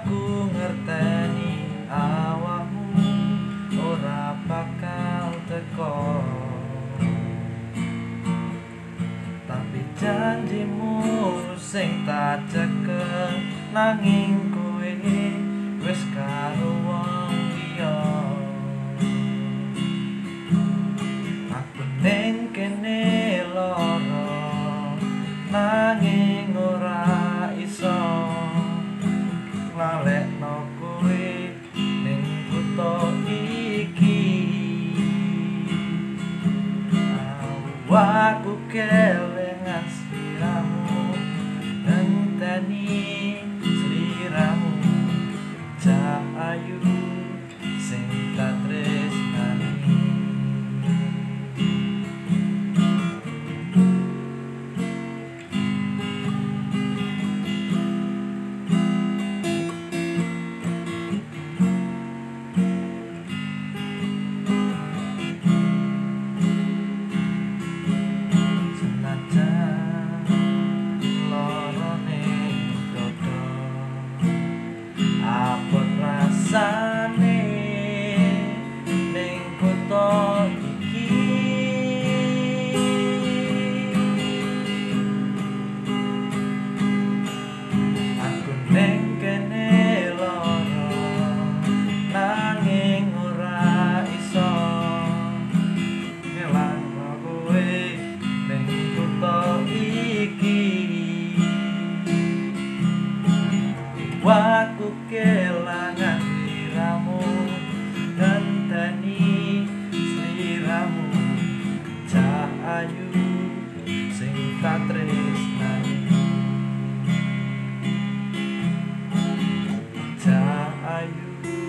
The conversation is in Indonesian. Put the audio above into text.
ngerteni awakmu ora bakal teko. Tapi janjimu sing tak ceket nanging kowe wis karo wong liya. Aku ning kene lara nanging aku kelengan sliramu ngenteni sliramu cahayu sing Melayu sing tresnani ayu